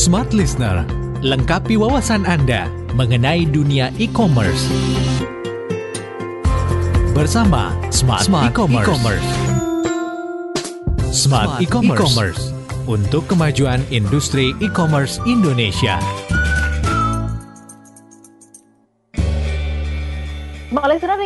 Smart Listener, lengkapi wawasan Anda mengenai dunia e-commerce. Bersama Smart, Smart E-commerce. E-commerce. Smart, Smart E-commerce. E-commerce untuk kemajuan industri e-commerce Indonesia.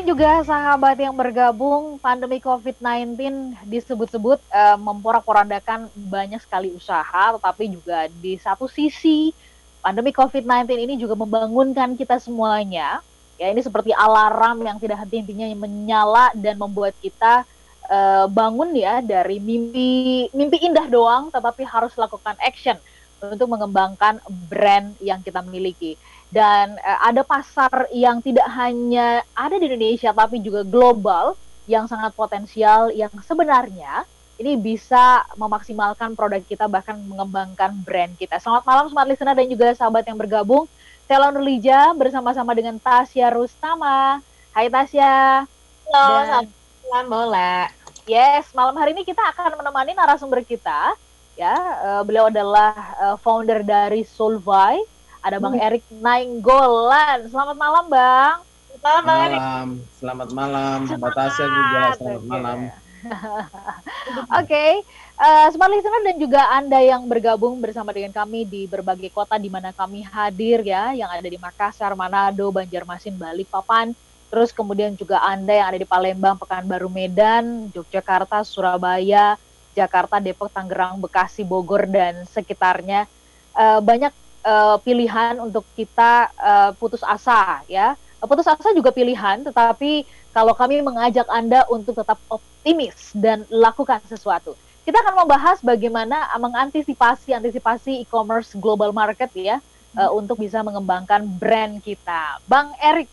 Juga sahabat yang bergabung, pandemi COVID-19 disebut-sebut uh, memporak-porandakan banyak sekali usaha, tetapi juga di satu sisi pandemi COVID-19 ini juga membangunkan kita semuanya. Ya, ini seperti alarm yang tidak henti-hentinya menyala dan membuat kita uh, bangun ya dari mimpi mimpi indah doang, tetapi harus lakukan action untuk mengembangkan brand yang kita miliki dan uh, ada pasar yang tidak hanya ada di Indonesia tapi juga global yang sangat potensial yang sebenarnya ini bisa memaksimalkan produk kita bahkan mengembangkan brand kita. Selamat malam smart listener dan juga sahabat yang bergabung. Saya Lija bersama-sama dengan Tasya Rustama. Hai Tasya. Halo, dan, selamat malam Yes, malam hari ini kita akan menemani narasumber kita. Ya, uh, beliau adalah uh, founder dari Solvay ada Bang hmm. Erik Nainggolan. Selamat malam, Bang. Selamat malam. Selamat malam. Mbak Tasya juga selamat malam. Oke, okay. uh, eh, smart listener dan juga Anda yang bergabung bersama dengan kami di berbagai kota di mana kami hadir ya, yang ada di Makassar, Manado, Banjarmasin, Balikpapan, terus kemudian juga Anda yang ada di Palembang, Pekanbaru, Medan, Yogyakarta, Surabaya, Jakarta, Depok, Tangerang, Bekasi, Bogor dan sekitarnya. Uh, banyak uh, pilihan untuk kita uh, putus asa ya. Putus asa juga pilihan, tetapi kalau kami mengajak Anda untuk tetap optimis dan lakukan sesuatu. Kita akan membahas bagaimana mengantisipasi antisipasi e-commerce global market ya hmm. uh, untuk bisa mengembangkan brand kita. Bang Erik,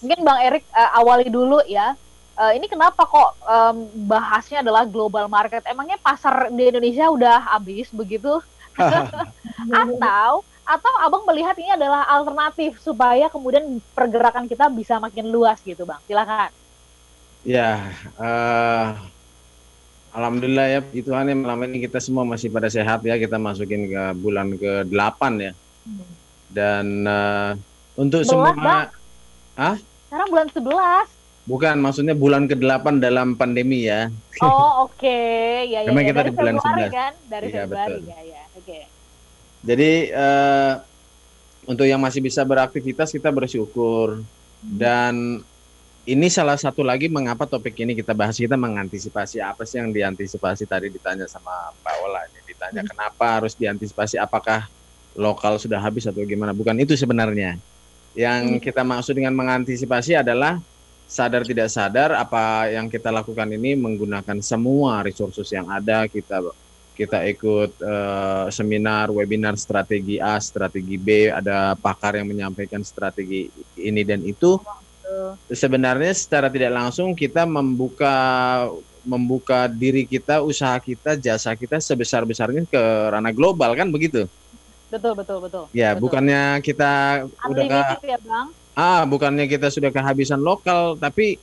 mungkin Bang Erik uh, awali dulu ya. Uh, ini kenapa kok um, bahasnya adalah global market? Emangnya pasar di Indonesia udah habis begitu? Atau atau abang melihat ini adalah alternatif supaya kemudian pergerakan kita bisa makin luas gitu bang silakan ya uh, alhamdulillah ya itu hanya malam ini kita semua masih pada sehat ya kita masukin ke bulan ke 8 ya hmm. dan uh, untuk 11, semua bang. ah sekarang bulan 11 Bukan, maksudnya bulan ke-8 dalam pandemi ya. Oh, oke. Okay. Ya, ya, Memang ya. kita dari di bulan Februari 11. kan? Dari iya, Februari, ya, ya. Oke. Okay. Jadi uh, untuk yang masih bisa beraktivitas kita bersyukur. Dan ini salah satu lagi mengapa topik ini kita bahas. Kita mengantisipasi apa sih yang diantisipasi? Tadi ditanya sama Mbak Ola ini ditanya hmm. kenapa harus diantisipasi? Apakah lokal sudah habis atau gimana? Bukan itu sebenarnya. Yang hmm. kita maksud dengan mengantisipasi adalah sadar tidak sadar apa yang kita lakukan ini menggunakan semua resources yang ada kita kita ikut uh, seminar, webinar strategi A, strategi B, ada pakar yang menyampaikan strategi ini dan itu. Sebenarnya secara tidak langsung kita membuka membuka diri kita, usaha kita, jasa kita sebesar-besarnya ke ranah global kan begitu? Betul, betul, betul. Ya, betul. bukannya kita udah ke, ya, Bang? Ah, bukannya kita sudah kehabisan lokal, tapi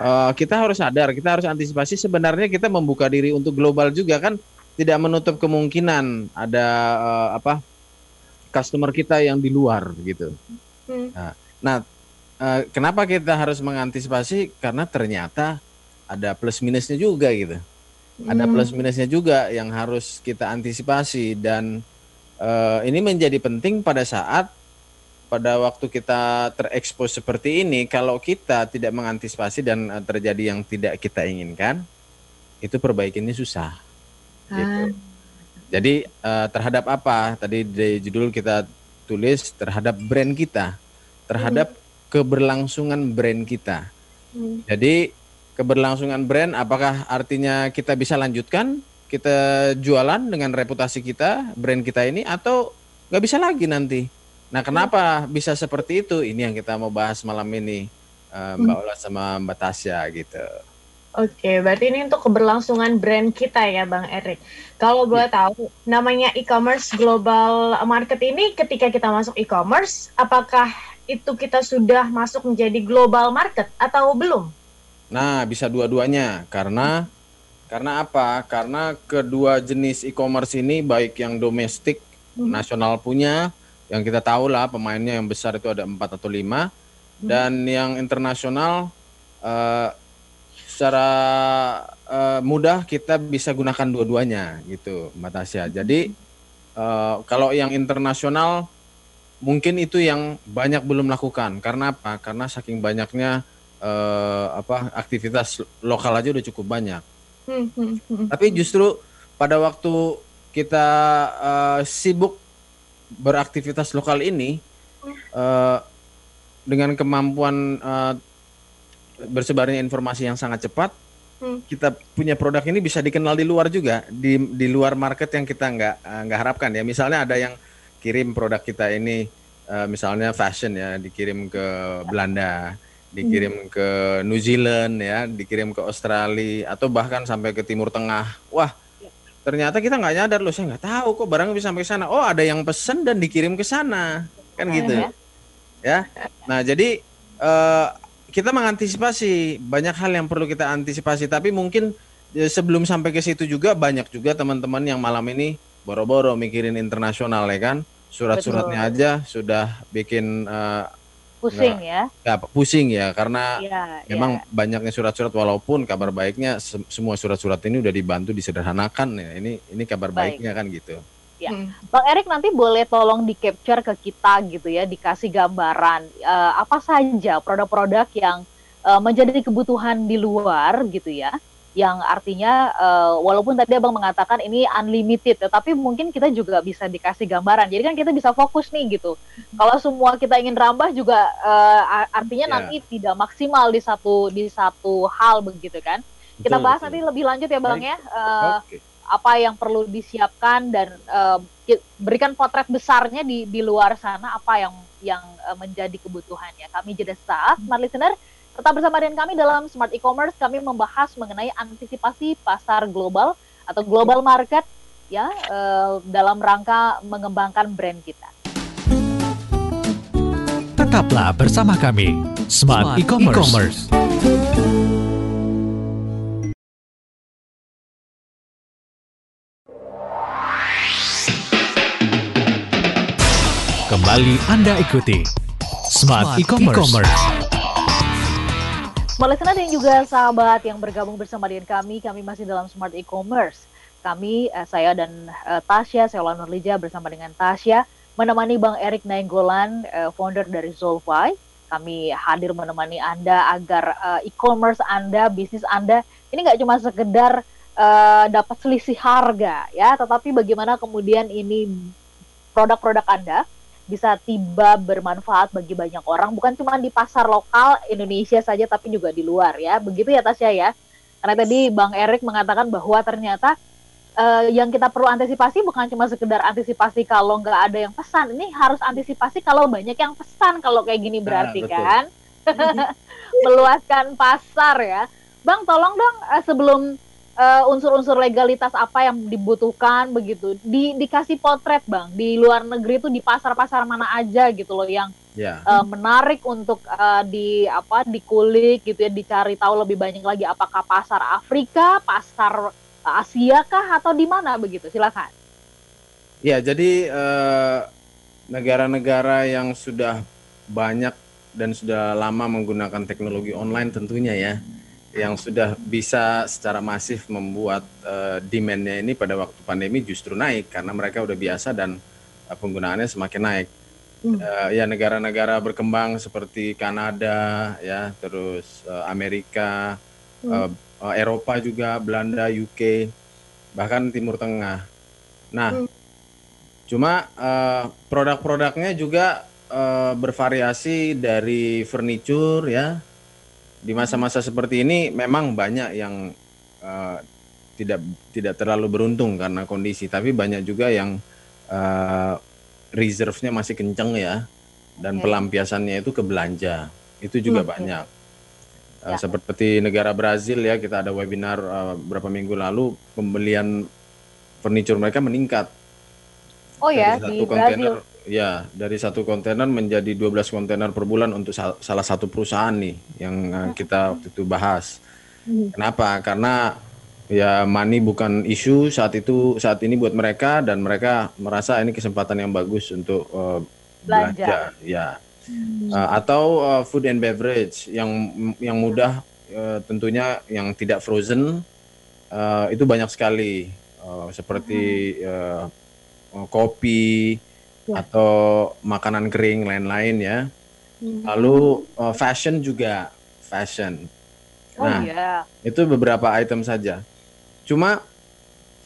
uh, kita harus sadar, kita harus antisipasi sebenarnya kita membuka diri untuk global juga kan tidak menutup kemungkinan ada uh, apa customer kita yang di luar gitu. Hmm. Nah, nah uh, kenapa kita harus mengantisipasi? Karena ternyata ada plus minusnya juga gitu. Hmm. Ada plus minusnya juga yang harus kita antisipasi dan uh, ini menjadi penting pada saat pada waktu kita terekspos seperti ini kalau kita tidak mengantisipasi dan terjadi yang tidak kita inginkan itu perbaikinnya susah gitu. Ah. Jadi uh, terhadap apa? Tadi di judul kita tulis terhadap brand kita, terhadap hmm. keberlangsungan brand kita. Hmm. Jadi keberlangsungan brand apakah artinya kita bisa lanjutkan kita jualan dengan reputasi kita, brand kita ini atau nggak bisa lagi nanti? Nah, kenapa hmm. bisa seperti itu? Ini yang kita mau bahas malam ini, uh, Mbak Ola sama Mbak Tasya gitu. Oke, berarti ini untuk keberlangsungan brand kita ya, Bang Erik. Kalau boleh ya. tahu, namanya e-commerce global market ini ketika kita masuk e-commerce, apakah itu kita sudah masuk menjadi global market atau belum? Nah, bisa dua-duanya. Karena karena apa? Karena kedua jenis e-commerce ini baik yang domestik hmm. nasional punya yang kita tahu lah pemainnya yang besar itu ada empat atau lima hmm. dan yang internasional uh, secara uh, mudah kita bisa gunakan dua-duanya gitu Mbak Tasya. Jadi uh, kalau yang internasional mungkin itu yang banyak belum lakukan karena apa? Karena saking banyaknya uh, apa aktivitas lokal aja udah cukup banyak. Hmm, hmm, hmm. Tapi justru pada waktu kita uh, sibuk beraktivitas lokal ini uh, dengan kemampuan uh, bersebarnya informasi yang sangat cepat, hmm. kita punya produk ini bisa dikenal di luar juga, di di luar market yang kita nggak eh, nggak harapkan ya. Misalnya ada yang kirim produk kita ini, uh, misalnya fashion ya, dikirim ke Belanda, dikirim hmm. ke New Zealand ya, dikirim ke Australia atau bahkan sampai ke Timur Tengah. Wah, ternyata kita nggak nyadar loh, saya nggak tahu kok barang bisa sampai ke sana. Oh, ada yang pesen dan dikirim ke sana, kan gitu. Ya, nah jadi uh, kita mengantisipasi. Banyak hal yang perlu kita antisipasi. Tapi mungkin ya, sebelum sampai ke situ juga banyak juga teman-teman yang malam ini boro-boro mikirin internasional ya kan? Surat-suratnya aja sudah bikin uh, pusing ya? ya pusing ya. Karena ya, memang ya. banyaknya surat-surat walaupun kabar baiknya se semua surat-surat ini udah dibantu disederhanakan ya. Ini ini kabar Baik. baiknya kan gitu Ya. Hmm. Bang Erik nanti boleh tolong di capture ke kita gitu ya, dikasih gambaran uh, apa saja produk-produk yang uh, menjadi kebutuhan di luar gitu ya, yang artinya uh, walaupun tadi abang mengatakan ini unlimited, tetapi mungkin kita juga bisa dikasih gambaran. Jadi kan kita bisa fokus nih gitu. Hmm. Kalau semua kita ingin rambah juga uh, artinya yeah. nanti tidak maksimal di satu di satu hal begitu kan. Kita bahas betul. nanti lebih lanjut ya bang Baik. ya. Uh, okay apa yang perlu disiapkan dan uh, berikan potret besarnya di di luar sana apa yang yang uh, menjadi kebutuhannya. Kami jeda saat, smart listener, tetap bersama dengan kami dalam Smart E-commerce. Kami membahas mengenai antisipasi pasar global atau global market ya uh, dalam rangka mengembangkan brand kita. Tetaplah bersama kami, Smart, Smart E-commerce. E Kembali Anda ikuti Smart, E-Commerce. Smart listener dan juga sahabat yang bergabung bersama dengan kami, kami masih dalam Smart E-Commerce. Kami, eh, saya dan eh, Tasya, saya Ola Nurlija bersama dengan Tasya, menemani Bang Erik Nainggolan, eh, founder dari Zolfy. Kami hadir menemani Anda agar eh, e-commerce Anda, bisnis Anda, ini nggak cuma sekedar eh, dapat selisih harga ya, tetapi bagaimana kemudian ini produk-produk Anda bisa tiba bermanfaat bagi banyak orang bukan cuma di pasar lokal Indonesia saja tapi juga di luar ya. Begitu ya Tasya ya? Karena tadi Bang Erik mengatakan bahwa ternyata uh, yang kita perlu antisipasi bukan cuma sekedar antisipasi kalau nggak ada yang pesan. Ini harus antisipasi kalau banyak yang pesan kalau kayak gini nah, berarti nah, kan? Meluaskan pasar ya. Bang tolong dong uh, sebelum uh, unsur-unsur legalitas apa yang dibutuhkan begitu di dikasih potret bang di luar negeri itu di pasar-pasar mana aja gitu loh yang yeah. Ya. uh, menarik untuk uh, di apa dikulik gitu ya dicari tahu lebih banyak lagi apakah pasar Afrika pasar Asia kah atau di mana begitu silakan ya jadi negara-negara uh, yang sudah banyak dan sudah lama menggunakan teknologi online tentunya ya yang sudah bisa secara masif membuat uh, demand-nya ini pada waktu pandemi justru naik karena mereka udah biasa dan uh, penggunaannya semakin naik. Hmm. Uh, ya negara-negara berkembang seperti Kanada ya, terus uh, Amerika, hmm. uh, uh, Eropa juga, Belanda, UK, bahkan Timur Tengah. Nah, hmm. cuma uh, produk-produknya juga uh, bervariasi dari furniture ya di masa-masa seperti ini memang banyak yang uh, tidak tidak terlalu beruntung karena kondisi, tapi banyak juga yang uh, reserve-nya masih kenceng ya dan okay. pelampiasannya itu ke belanja. Itu juga okay. banyak. Uh, ya. Seperti negara Brazil ya, kita ada webinar uh, berapa minggu lalu pembelian furniture mereka meningkat. Oh ya, di Brazil ya dari satu kontainer menjadi 12 kontainer per bulan untuk sal salah satu perusahaan nih yang uh, kita waktu itu bahas. Hmm. Kenapa? Karena ya money bukan isu saat itu saat ini buat mereka dan mereka merasa ini kesempatan yang bagus untuk uh, belanja. belanja ya hmm. uh, atau uh, food and beverage yang yang mudah uh, tentunya yang tidak frozen uh, itu banyak sekali uh, seperti uh, kopi ya. atau makanan kering lain-lain ya hmm. lalu uh, fashion juga fashion Oh nah, iya. Itu beberapa item saja. Cuma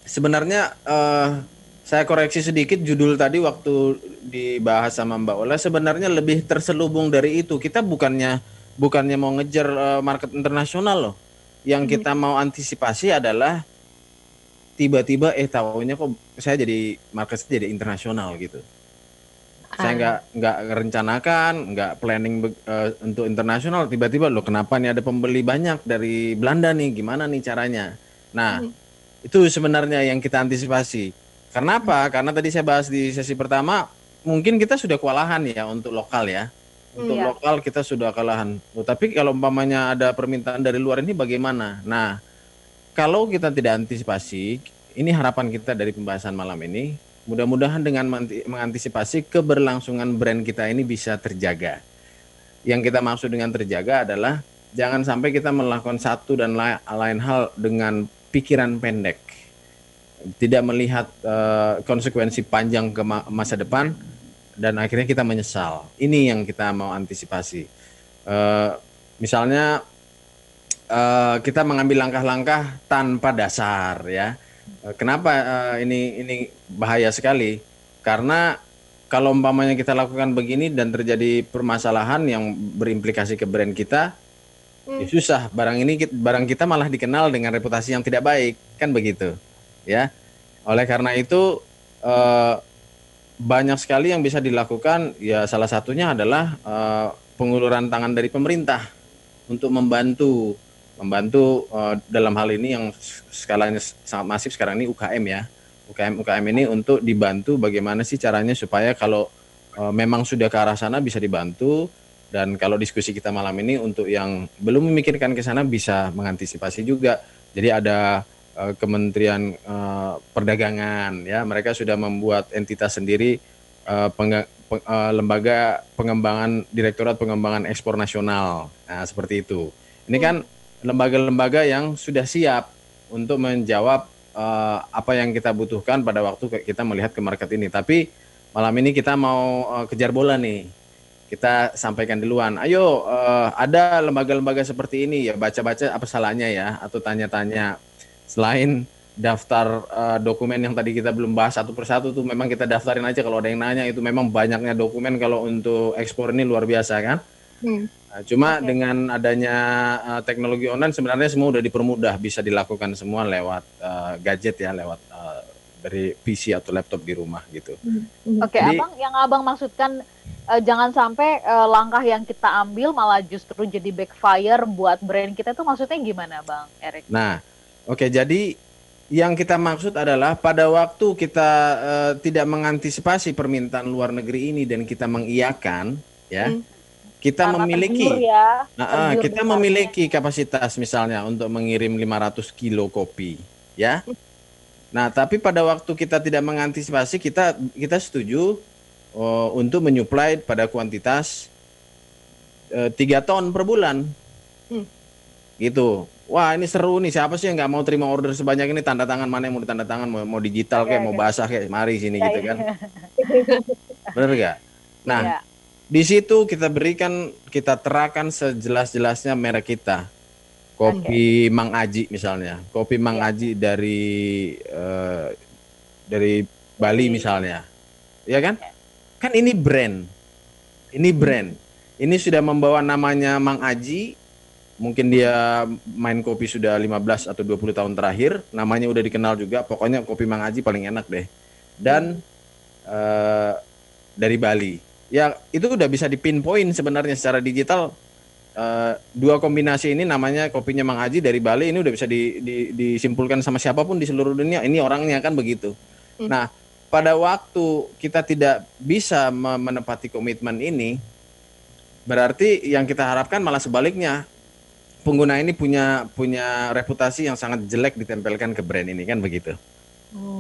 sebenarnya uh, saya koreksi sedikit judul tadi waktu dibahas sama Mbak Ola sebenarnya lebih terselubung dari itu. Kita bukannya bukannya mau ngejar uh, market internasional loh. Yang hmm. kita mau antisipasi adalah tiba-tiba eh tahunya kok saya jadi market jadi internasional gitu. Saya ah. nggak nggak rencanakan nggak planning uh, untuk internasional. Tiba-tiba loh kenapa nih ada pembeli banyak dari Belanda nih? Gimana nih caranya? Nah hmm. itu sebenarnya yang kita antisipasi. Karena apa? Karena tadi saya bahas di sesi pertama mungkin kita sudah kewalahan ya untuk lokal ya. Untuk iya. lokal kita sudah kewalahan. Oh, tapi kalau umpamanya ada permintaan dari luar ini bagaimana? Nah kalau kita tidak antisipasi ini harapan kita dari pembahasan malam ini Mudah-mudahan dengan mengantisipasi keberlangsungan brand kita ini bisa terjaga. Yang kita maksud dengan terjaga adalah jangan sampai kita melakukan satu dan lain hal dengan pikiran pendek. Tidak melihat uh, konsekuensi panjang ke masa depan dan akhirnya kita menyesal. Ini yang kita mau antisipasi. Uh, misalnya uh, kita mengambil langkah-langkah tanpa dasar ya Eh, kenapa uh, ini ini bahaya sekali? Karena kalau umpamanya kita lakukan begini dan terjadi permasalahan yang berimplikasi ke brand kita, hmm. ya susah. Barang ini barang kita malah dikenal dengan reputasi yang tidak baik, kan begitu, ya. Oleh karena itu uh, banyak sekali yang bisa dilakukan. Ya salah satunya adalah uh, penguluran tangan dari pemerintah untuk membantu membantu uh, dalam hal ini yang skalanya sangat masif sekarang ini UKM ya. UKM UKM ini untuk dibantu bagaimana sih caranya supaya kalau uh, memang sudah ke arah sana bisa dibantu dan kalau diskusi kita malam ini untuk yang belum memikirkan ke sana bisa mengantisipasi juga. Jadi ada uh, Kementerian uh, Perdagangan ya, mereka sudah membuat entitas sendiri uh, peng, peng, uh, lembaga pengembangan Direktorat Pengembangan Ekspor Nasional. Nah, seperti itu. Ini kan lembaga-lembaga yang sudah siap untuk menjawab uh, apa yang kita butuhkan pada waktu kita melihat ke market ini. Tapi malam ini kita mau uh, kejar bola nih. Kita sampaikan duluan. Ayo, uh, ada lembaga-lembaga seperti ini ya baca-baca apa salahnya ya atau tanya-tanya. Selain daftar uh, dokumen yang tadi kita belum bahas satu persatu tuh memang kita daftarin aja kalau ada yang nanya itu memang banyaknya dokumen kalau untuk ekspor ini luar biasa kan. Hmm. Nah, cuma okay. dengan adanya uh, teknologi online sebenarnya semua udah dipermudah bisa dilakukan semua lewat uh, gadget ya lewat uh, dari PC atau laptop di rumah gitu. Hmm. hmm. Oke, okay, abang yang abang maksudkan uh, jangan sampai uh, langkah yang kita ambil malah justru jadi backfire buat brand kita itu maksudnya gimana, bang Erik? Nah, oke okay, jadi yang kita maksud adalah pada waktu kita uh, tidak mengantisipasi permintaan luar negeri ini dan kita mengiyakan ya. Hmm kita Karena memiliki ya, nah, kita memiliki kapasitas misalnya untuk mengirim 500 kilo kopi ya. Nah tapi pada waktu kita tidak mengantisipasi kita kita setuju uh, untuk menyuplai pada kuantitas uh, tiga ton per bulan. Hmm. gitu. Wah ini seru nih. Siapa sih yang nggak mau terima order sebanyak ini? Tanda tangan mana? Yang mau ditanda tangan mau, mau digital kayak ya, mau basah kayak mari sini ya, gitu kan. Bener gak nah ya di situ kita berikan, kita terapkan sejelas-jelasnya merek kita. Kopi okay. Mang Aji misalnya, kopi Mang yeah. Aji dari uh, dari Bali misalnya, ya kan? Kan ini brand, ini brand, ini sudah membawa namanya Mang Aji. Mungkin dia main kopi sudah 15 atau 20 tahun terakhir, namanya udah dikenal juga. Pokoknya kopi Mang Aji paling enak deh. Dan uh, dari Bali ya itu udah bisa dipinpoint sebenarnya secara digital uh, dua kombinasi ini namanya kopinya Mang Haji dari Bali ini udah bisa di, di, disimpulkan sama siapa pun di seluruh dunia ini orangnya kan begitu. Hmm. Nah pada waktu kita tidak bisa menepati komitmen ini berarti yang kita harapkan malah sebaliknya pengguna ini punya punya reputasi yang sangat jelek ditempelkan ke brand ini kan begitu.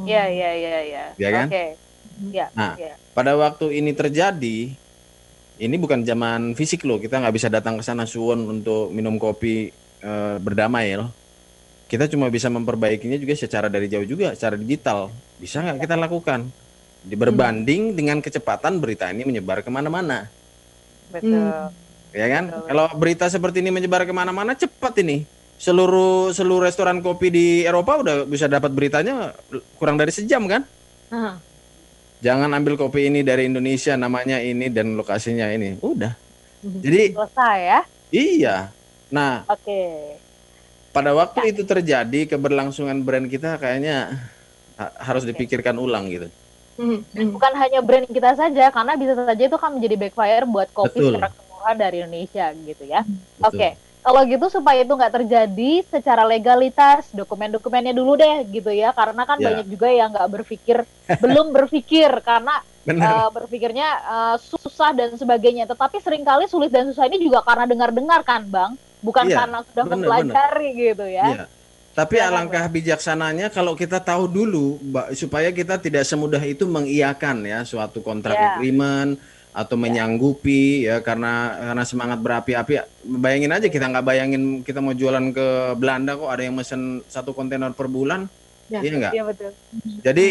Iya iya iya iya. Ya kan? Oke. Iya. Nah, iya. pada waktu ini terjadi, ini bukan zaman fisik loh. Kita nggak bisa datang ke sana suwon untuk minum kopi eh, berdamai loh. Kita cuma bisa memperbaikinya juga secara dari jauh juga, secara digital. Bisa nggak kita lakukan? Di- Berbanding dengan kecepatan berita ini menyebar ke mana-mana, Betul. ya kan? Betul. Kalau berita seperti ini menyebar ke mana-mana, cepat ini. Seluruh seluruh restoran kopi di Eropa udah bisa dapat beritanya kurang dari sejam kan? Aha. Jangan ambil kopi ini dari Indonesia, namanya ini dan lokasinya ini. Udah. Jadi Selesai ya. iya. Nah, Oke. pada waktu itu terjadi keberlangsungan brand kita kayaknya ha- harus dipikirkan ulang gitu. Mhm, mhm. Bukan hanya brand kita saja, karena bisa saja itu kan menjadi backfire buat kopi Betul. secara keseluruhan dari Indonesia gitu ya. Oke, kalau gitu supaya itu nggak terjadi secara legalitas, dokumen-dokumennya dulu deh gitu ya, karena kan Ya. banyak juga yang nggak berpikir, belum berpikir karena Benar. uh, berpikirnya uh, susah dan sebagainya. Tetapi sering kali sulit dan susah ini juga karena dengar-dengar kan, Bang, bukan Iya, karena sudah benar, mempelajari gitu ya. Iya. Tapi Ya kan, alangkah bijaksananya kalau kita tahu dulu supaya kita tidak semudah itu mengiyakan ya suatu kontrak Ya. agreement atau menyanggupi ya karena karena semangat berapi-api. Bayangin aja kita nggak bayangin kita mau jualan ke Belanda kok ada yang mesen satu kontainer per bulan. Ya. Iya nggak? Iya betul. Jadi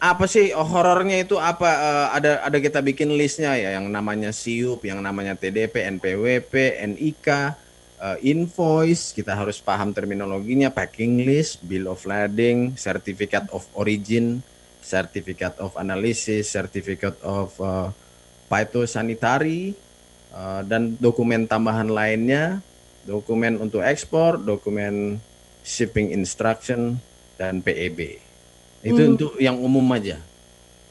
apa sih oh, horornya itu apa Eh, ada ada kita bikin listnya ya yang namanya SIUP, yang namanya TDP, NPWP, NIK, eh, invoice, kita harus paham terminologinya, packing list, bill of lading, certificate of origin, certificate of analysis, certificate of eh, phytosanitary eh, dan dokumen tambahan lainnya, dokumen untuk ekspor, dokumen shipping instruction dan PEB. Itu Hmm. untuk yang umum aja.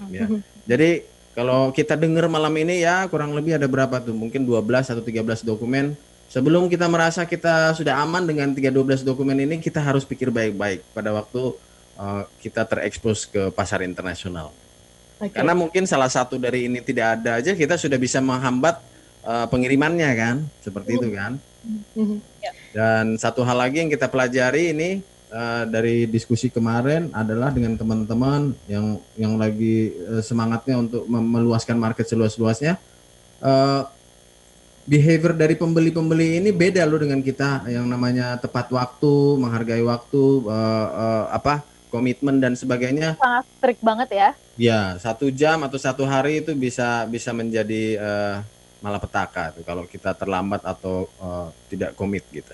Ya. Jadi kalau kita dengar malam ini ya kurang lebih ada berapa tuh? Mungkin 12 atau 13 dokumen. Sebelum kita merasa kita sudah aman dengan 312 dokumen ini, kita harus pikir baik-baik pada waktu uh, kita terekspos ke pasar internasional. Oke. Karena mungkin salah satu dari ini tidak ada aja, kita sudah bisa menghambat uh, pengirimannya kan, seperti itu kan. Mhm. Dan satu hal lagi yang kita pelajari ini uh, dari diskusi kemarin adalah dengan teman-teman yang yang lagi uh, semangatnya untuk mem- meluaskan market seluas-luasnya. Uh, behavior dari pembeli-pembeli ini beda loh dengan kita yang namanya tepat waktu, menghargai waktu, uh, uh, apa komitmen dan sebagainya. Sangat strict banget ya. Ya satu jam atau satu hari itu bisa bisa menjadi uh, malapetaka tuh kalau kita terlambat atau uh, tidak komit gitu.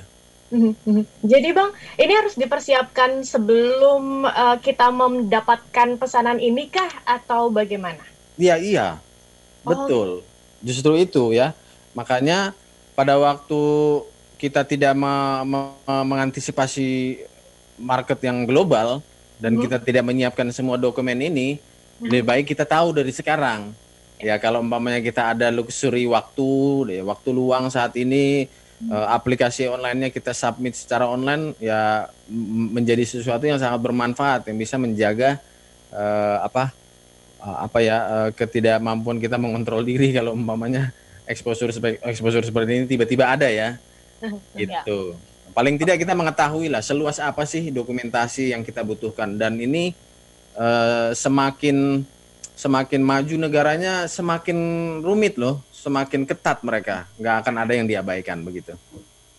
Mhm, mhm. Jadi bang, ini harus dipersiapkan sebelum uh, kita mendapatkan pesanan ini kah atau bagaimana? Iya iya, Oh. betul. Justru itu ya. Makanya pada waktu kita tidak me- me- mengantisipasi market yang global dan Hmm. kita tidak menyiapkan semua dokumen ini, lebih baik kita tahu dari sekarang. Ya kalau umpamanya kita ada luxury waktu, ya, waktu luang saat ini, eh, aplikasi online-nya kita submit secara online, ya menjadi sesuatu yang sangat bermanfaat yang bisa menjaga eh, apa uh, apa ya uh, ketidakmampuan kita mengontrol diri kalau umpamanya exposure sepe- exposure seperti ini tiba-tiba ada ya. Gitu paling tidak kita mengetahui lah seluas apa sih dokumentasi yang kita butuhkan. Dan ini uh, semakin semakin maju negaranya semakin rumit loh semakin ketat mereka. Nggak akan ada yang diabaikan begitu.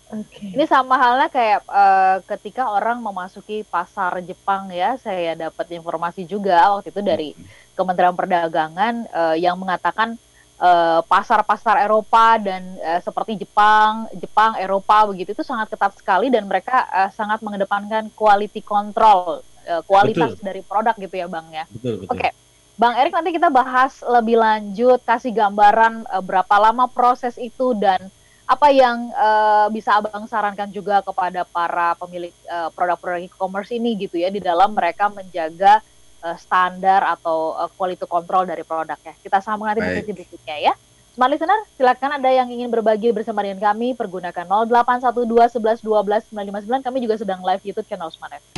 Oke. Ini sama halnya kayak eh, ketika orang memasuki pasar Jepang ya, saya dapat informasi juga waktu itu dari Kementerian Perdagangan eh, yang mengatakan eh, pasar-pasar Eropa dan eh, seperti Jepang, Jepang, Eropa begitu itu sangat ketat sekali dan mereka eh, sangat mengedepankan quality control, eh, kualitas Betul. dari produk gitu ya, Bang ya. betul betul Oke. Bang Erik nanti kita bahas lebih lanjut, kasih gambaran eh, berapa lama proses itu dan apa yang eh, bisa Abang sarankan juga kepada para pemilik produk-produk e-commerce ini gitu ya di dalam mereka menjaga eh, standar atau eh, quality control dari produknya. Kita sambung nanti di berikutnya ya. Smart listener, silakan ada yang ingin berbagi bersama dengan kami pergunakan 0812 11 12 959. Kami juga sedang live YouTube channel Smart FM.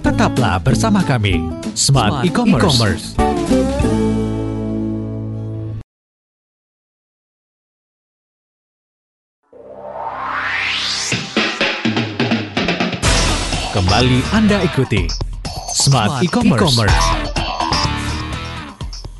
Tetaplah bersama kami, Smart, Smart E-commerce. Kembali Anda ikuti Smart, Smart E-Commerce. E-commerce.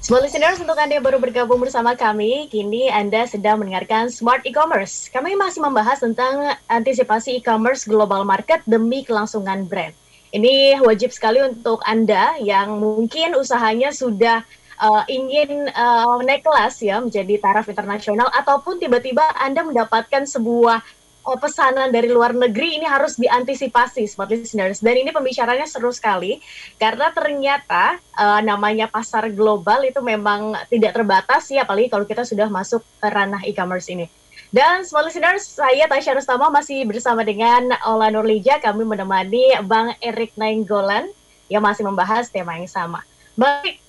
Smart listeners, untuk Anda yang baru bergabung bersama kami, kini Anda sedang mendengarkan Smart E-Commerce. Kami masih membahas tentang antisipasi e-commerce global market demi kelangsungan brand. Ini wajib sekali untuk Anda yang mungkin usahanya sudah uh, ingin uh, naik kelas ya menjadi taraf internasional ataupun tiba-tiba Anda mendapatkan sebuah uh, pesanan dari luar negeri ini harus diantisipasi smart listeners dan ini pembicaranya seru sekali karena ternyata uh, namanya pasar global itu memang tidak terbatas ya apalagi kalau kita sudah masuk ranah e-commerce ini. Dan smart listeners, saya Tasya Rustama masih bersama dengan Ola Nurlija. Kami menemani Bang Erik Nainggolan yang masih membahas tema yang sama. Baik,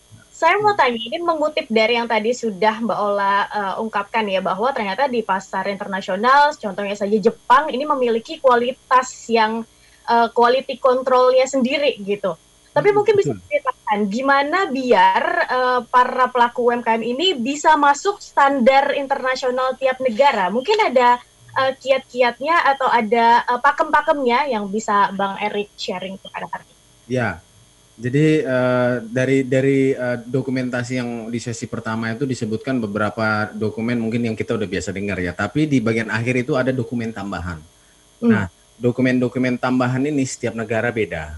saya mau tanya, ini mengutip dari yang tadi sudah Mbak Ola uh, ungkapkan ya bahwa ternyata di pasar internasional, contohnya saja Jepang ini memiliki kualitas yang uh, quality controlnya sendiri gitu. Tapi hmm, mungkin bisa diceritakan gimana biar uh, para pelaku UMKM ini bisa masuk standar internasional tiap negara. Mungkin ada uh, kiat-kiatnya atau ada uh, pakem-pakemnya yang bisa Bang Erik sharing kepada kami. Ya, jadi uh, dari dari uh, dokumentasi yang di sesi pertama itu disebutkan beberapa dokumen mungkin yang kita udah biasa dengar ya, tapi di bagian akhir itu ada dokumen tambahan. Hmm. Nah, dokumen-dokumen tambahan ini setiap negara beda,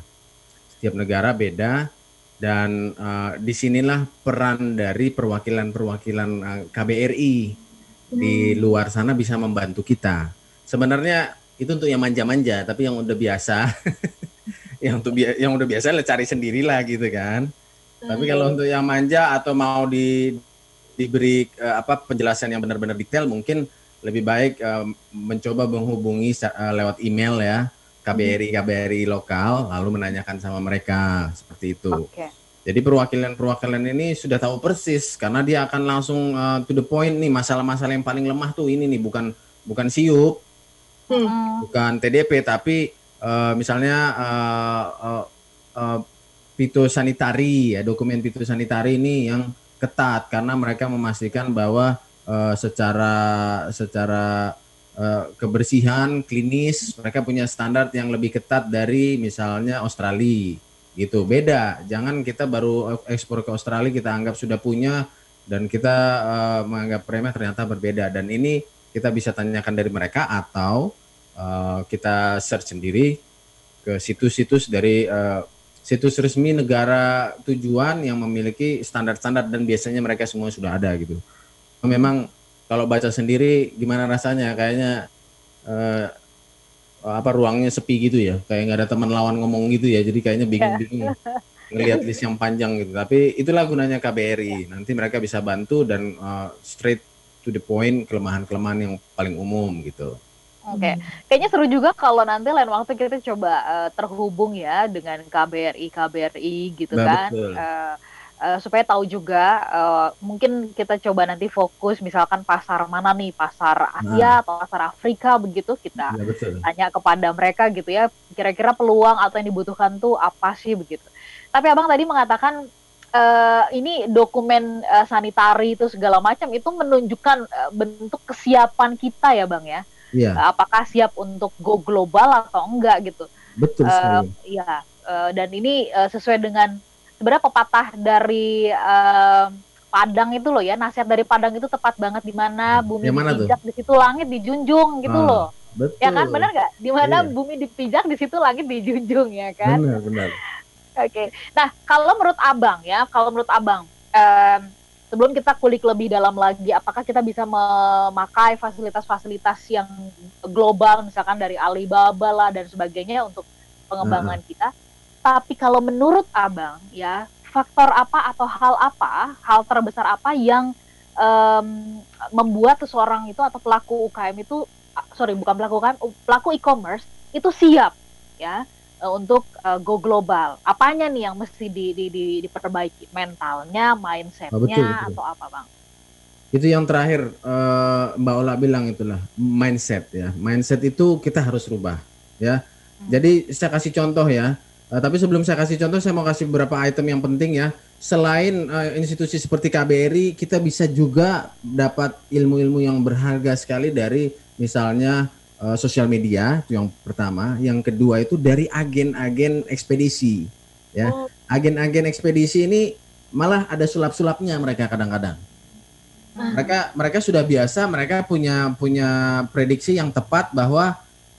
setiap negara beda dan uh, di sinilah peran dari perwakilan-perwakilan uh, KBRI hmm. di luar sana bisa membantu kita. Sebenarnya itu untuk yang manja-manja, tapi yang udah biasa yang untuk yang udah biasa lah cari sendirilah gitu kan. Hmm. Tapi kalau untuk yang manja atau mau di diberi uh, apa penjelasan yang benar-benar detail mungkin lebih baik uh, mencoba menghubungi uh, lewat email ya KBRI KBRI lokal lalu menanyakan sama mereka seperti itu. Okay. Jadi perwakilan-perwakilan ini sudah tahu persis karena dia akan langsung uh, to the point nih masalah-masalah yang paling lemah tuh ini nih bukan bukan siup, hmm. bukan TDP tapi uh, misalnya uh, uh, uh, ya dokumen fitosanitari ini yang ketat karena mereka memastikan bahwa uh, secara secara uh, kebersihan klinis mereka punya standar yang lebih ketat dari misalnya Australia. Gitu. Beda. Jangan kita baru ekspor ke Australia kita anggap sudah punya dan kita uh, menganggap remeh ternyata berbeda. Dan ini kita bisa tanyakan dari mereka atau uh, kita search sendiri ke situs-situs dari uh, situs resmi negara tujuan yang memiliki standar-standar dan biasanya mereka semua sudah ada gitu. Memang kalau baca sendiri gimana rasanya? Kayaknya uh, apa ruangnya sepi gitu ya. Kayak nggak ada teman lawan ngomong gitu ya. Jadi kayaknya bingung-bingung ngelihat list yang panjang gitu. Tapi itulah gunanya KBRI nanti mereka bisa bantu dan uh, straight to the point kelemahan-kelemahan yang paling umum gitu. Oke, okay. hmm. kayaknya seru juga kalau nanti lain waktu kita coba uh, terhubung ya dengan KBRI KBRI gitu nah, kan, uh, uh, supaya tahu juga uh, mungkin kita coba nanti fokus misalkan pasar mana nih pasar Asia nah. atau pasar Afrika begitu kita ya, tanya kepada mereka gitu ya, kira-kira peluang atau yang dibutuhkan tuh apa sih begitu. Tapi abang tadi mengatakan uh, ini dokumen uh, sanitari itu segala macam itu menunjukkan uh, bentuk kesiapan kita ya bang ya yeah. Iya. apakah siap untuk go global atau enggak gitu. Betul uh, Ya, uh, dan ini uh, sesuai dengan sebenarnya pepatah dari uh, Padang itu loh ya, nasihat dari Padang itu tepat banget di mana bumi dipijak di situ langit dijunjung gitu ah, loh. Betul. Ya kan benar nggak? Di mana iya. bumi dipijak di situ langit dijunjung ya kan? Benar, benar. Oke. Okay. Nah, kalau menurut Abang ya, kalau menurut Abang um, sebelum kita kulik lebih dalam lagi, apakah kita bisa memakai fasilitas-fasilitas yang global, misalkan dari Alibaba lah dan sebagainya untuk pengembangan hmm. kita. Tapi kalau menurut abang, ya faktor apa atau hal apa, hal terbesar apa yang um, membuat seseorang itu atau pelaku UKM itu, sorry bukan pelaku UKM, pelaku e-commerce itu siap, ya untuk uh, go global. Apanya nih yang mesti di, di, di, diperbaiki? Mentalnya, mindsetnya, oh, betul, betul. atau apa bang? Itu yang terakhir uh, Mbak Ola bilang itulah mindset ya. Mindset itu kita harus rubah ya. Hmm. Jadi saya kasih contoh ya. Uh, tapi sebelum saya kasih contoh, saya mau kasih beberapa item yang penting ya. Selain uh, institusi seperti KBRI, kita bisa juga dapat ilmu-ilmu yang berharga sekali dari misalnya uh, sosial media itu yang pertama, yang kedua itu dari agen-agen ekspedisi ya. Oh. Agen-agen ekspedisi ini malah ada sulap-sulapnya mereka kadang-kadang. Ah. Mereka mereka sudah biasa, mereka punya punya prediksi yang tepat bahwa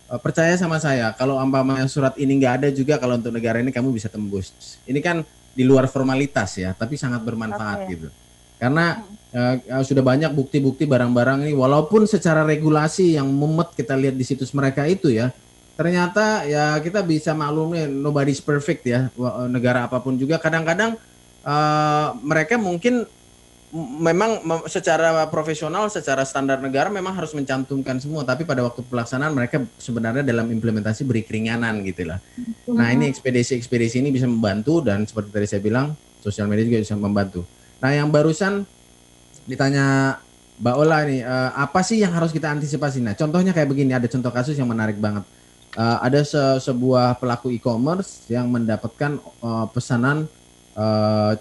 uh, percaya sama saya kalau umpamanya surat ini nggak ada juga kalau untuk negara ini kamu bisa tembus. Ini kan di luar formalitas ya, tapi sangat bermanfaat okay. gitu. Karena uh, sudah banyak bukti-bukti barang-barang ini walaupun secara regulasi yang mumet kita lihat di situs mereka itu ya, ternyata ya kita bisa maklumnya nobody's perfect ya negara apa pun juga kadang-kadang uh, mereka mungkin memang secara profesional, secara standar negara memang harus mencantumkan semua, tapi pada waktu pelaksanaan mereka sebenarnya dalam implementasi beri keringanan gitu lah. Nah ini ekspedisi-ekspedisi ini bisa membantu dan seperti tadi saya bilang, sosial media juga bisa membantu. Nah yang barusan ditanya Mbak Ola nih, uh, apa sih yang harus kita antisipasi? Nah contohnya kayak begini, ada contoh kasus yang menarik banget. Uh, ada se sebuah pelaku e-commerce yang mendapatkan uh, pesanan uh,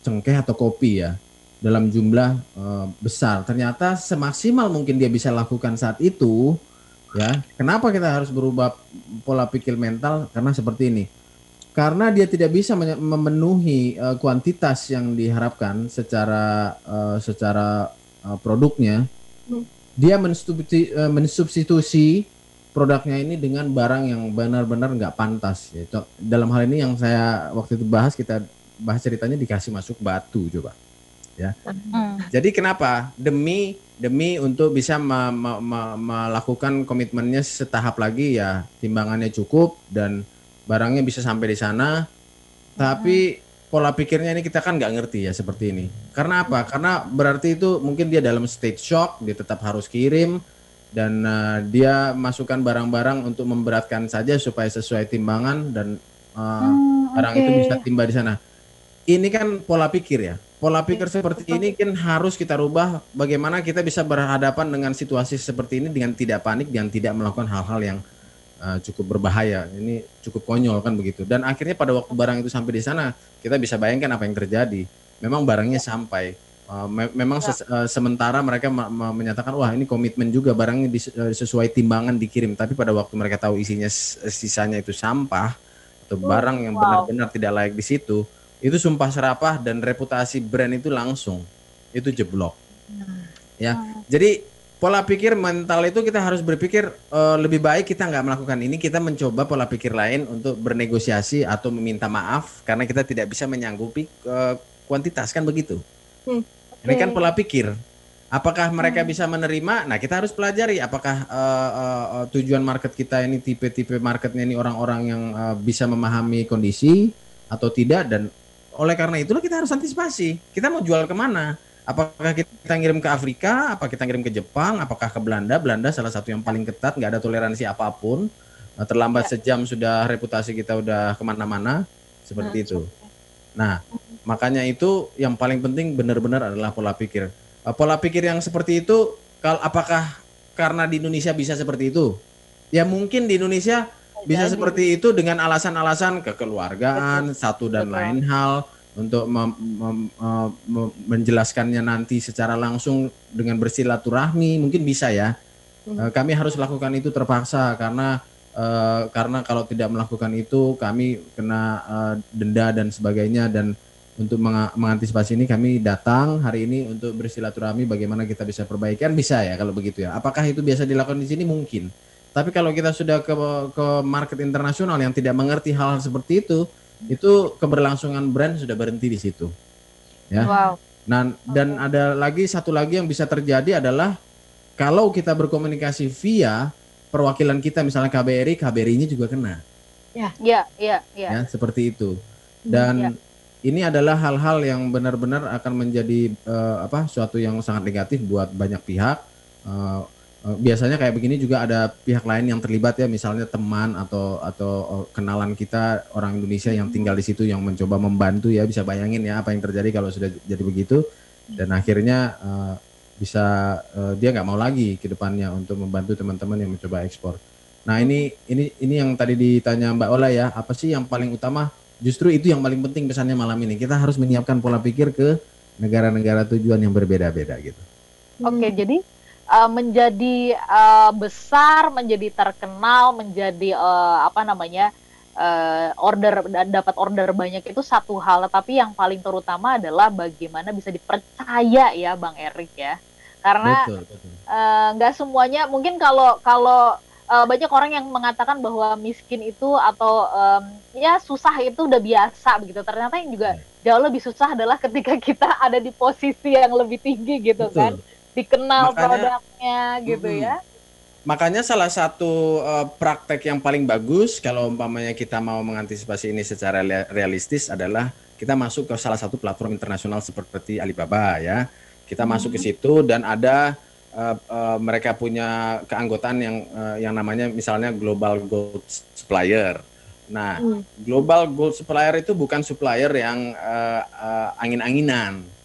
cengkeh atau kopi ya dalam jumlah uh, besar. Ternyata semaksimal mungkin dia bisa lakukan saat itu, ya. Kenapa kita harus berubah pola pikir mental? Karena seperti ini. Karena dia tidak bisa memenuhi uh, kuantitas yang diharapkan secara uh, secara uh, produknya. Hmm. Dia mensubstitusi, uh, mensubstitusi produknya ini dengan barang yang benar-benar nggak pantas. Ya. Dalam hal ini yang saya waktu itu bahas kita bahas ceritanya dikasih masuk batu coba ya. Hmm. Jadi kenapa? Demi demi untuk bisa me, me, me, melakukan komitmennya setahap lagi ya timbangannya cukup dan barangnya bisa sampai di sana. Tapi hmm. pola pikirnya ini kita kan nggak ngerti ya seperti ini. Karena apa? Karena berarti itu mungkin dia dalam state shock, dia tetap harus kirim dan uh, dia masukkan barang-barang untuk memberatkan saja supaya sesuai timbangan dan uh, hmm, barang okay. itu bisa timba di sana. Ini kan pola pikir ya pola pikir seperti ini kan harus kita rubah bagaimana kita bisa berhadapan dengan situasi seperti ini dengan tidak panik dan tidak melakukan hal-hal yang uh, cukup berbahaya. Ini cukup konyol kan begitu. Dan akhirnya pada waktu barang itu sampai di sana, kita bisa bayangkan apa yang terjadi. Memang barangnya sampai. Uh, me memang ses uh, sementara mereka menyatakan wah ini komitmen juga barangnya uh, sesuai timbangan dikirim. Tapi pada waktu mereka tahu isinya sisanya itu sampah atau barang yang benar-benar wow. tidak layak di situ, itu sumpah serapah dan reputasi brand itu langsung itu jeblok ya jadi pola pikir mental itu kita harus berpikir uh, lebih baik kita nggak melakukan ini kita mencoba pola pikir lain untuk bernegosiasi atau meminta maaf karena kita tidak bisa menyanggupi uh, kuantitas kan begitu hmm, okay. ini kan pola pikir apakah mereka hmm. bisa menerima nah kita harus pelajari apakah uh, uh, tujuan market kita ini tipe-tipe marketnya ini orang-orang yang uh, bisa memahami kondisi atau tidak dan oleh karena itulah kita harus antisipasi. Kita mau jual ke mana? Apakah kita ngirim ke Afrika? Apa kita ngirim ke Jepang? Apakah ke Belanda? Belanda salah satu yang paling ketat, nggak ada toleransi apa pun. Nah, terlambat ya. sejam sudah reputasi kita udah ke mana-mana, seperti nah, itu. Nah, makanya itu yang paling penting benar-benar adalah pola pikir. Uh, pola pikir yang seperti itu, kalau apakah karena di Indonesia bisa seperti itu? Ya mungkin di Indonesia bisa seperti itu dengan alasan-alasan kekeluargaan Betul. satu dan Betul. lain hal untuk mem, mem, mem, menjelaskannya nanti secara langsung dengan bersilaturahmi mungkin bisa ya. Hmm. Kami harus lakukan itu terpaksa karena uh, karena kalau tidak melakukan itu kami kena uh, denda dan sebagainya dan untuk meng mengantisipasi ini kami datang hari ini untuk bersilaturahmi bagaimana kita bisa perbaikan bisa ya kalau begitu ya. Apakah itu biasa dilakukan di sini mungkin? Tapi kalau kita sudah ke ke market internasional yang tidak mengerti hal-hal seperti itu, itu keberlangsungan brand sudah berhenti di situ. Ya. Wow. Nah, dan ada lagi satu lagi yang bisa terjadi adalah kalau kita berkomunikasi via perwakilan kita misalnya KBRI, KBRI-nya juga kena. Ya, ya, ya, ya. Ya, seperti itu. Dan ya. ini adalah hal-hal yang benar-benar akan menjadi uh, apa? suatu yang sangat negatif buat banyak pihak. Uh, biasanya kayak begini juga ada pihak lain yang terlibat ya misalnya teman atau atau eh, kenalan kita orang Indonesia yang tinggal di situ yang mencoba membantu ya bisa bayangin ya apa yang terjadi kalau sudah jadi begitu dan akhirnya uh, bisa uh, dia nggak mau lagi ke depannya untuk membantu teman-teman yang mencoba ekspor. Nah ini ini ini yang tadi ditanya Mbak Ola ya apa sih yang paling utama justru itu yang paling penting pesannya malam ini kita harus menyiapkan pola pikir ke negara-negara tujuan yang berbeda-beda gitu. Oke jadi uh, menjadi uh, besar, menjadi terkenal, menjadi uh, apa namanya uh, order dan dapat order banyak itu satu hal, tapi yang paling terutama adalah bagaimana bisa dipercaya ya Bang Erik ya, karena nggak uh, semuanya mungkin kalau kalau uh, banyak orang yang mengatakan bahwa miskin itu atau um, ya susah itu udah biasa begitu, ternyata yang juga iya. jauh lebih susah adalah ketika kita ada di posisi yang lebih tinggi gitu Betul. kan dikenal makanya, produknya gitu mm, ya. Makanya salah satu uh, praktek yang paling bagus kalau umpamanya kita mau mengantisipasi ini secara realistis adalah kita masuk ke salah satu platform internasional seperti Alibaba ya. Kita hmm. masuk ke situ dan ada uh, uh, mereka punya keanggotaan yang uh, yang namanya misalnya Global Gold Supplier. Nah, hmm. Global Gold Supplier itu bukan supplier yang uh, uh, angin-anginan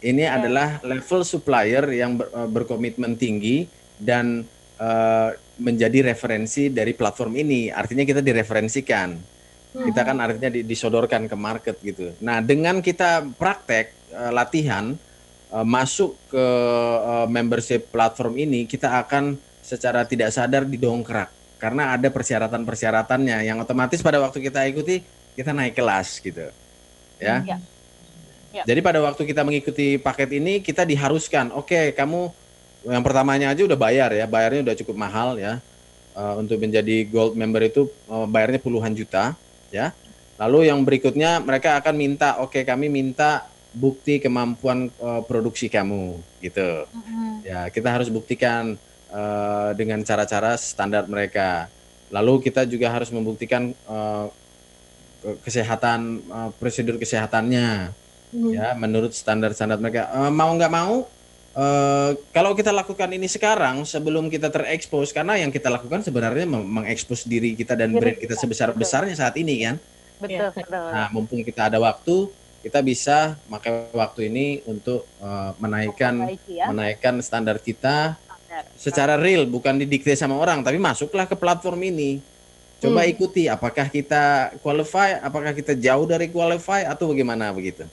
ini yeah. adalah level supplier yang ber, uh, berkomitmen tinggi dan uh, menjadi referensi dari platform ini. Artinya kita direferensikan. Hmm. Kita kan artinya disodorkan ke market gitu. Nah, dengan kita praktek uh, latihan uh, masuk ke uh, membership platform ini, kita akan secara tidak sadar didongkrak karena ada persyaratan-persyaratannya yang otomatis pada waktu kita ikuti kita naik kelas gitu. Ya. Ya. Ya. Jadi pada waktu kita mengikuti paket ini kita diharuskan, oke okay, kamu yang pertamanya aja udah bayar ya, bayarnya udah cukup mahal ya. Uh, untuk menjadi gold member itu uh, bayarnya puluhan juta ya. Lalu yang berikutnya mereka akan minta, oke okay, kami minta bukti kemampuan uh, produksi kamu gitu. Mm-hmm. Ya kita harus buktikan uh, dengan cara-cara standar mereka. Lalu kita juga harus membuktikan uh, kesehatan uh, prosedur kesehatannya hmm. ya menurut standar-standar mereka uh, mau nggak mau uh, kalau kita lakukan ini sekarang sebelum kita terekspos karena yang kita lakukan sebenarnya mengekspos diri kita dan brand kita sebesar besarnya saat ini kan betul, ya. betul. nah mumpung kita ada waktu kita bisa pakai waktu ini untuk uh, menaikkan ya. menaikkan standar kita secara real bukan didikte sama orang tapi masuklah ke platform ini coba hmm. ikuti apakah kita qualify apakah kita jauh dari qualify atau bagaimana begitu.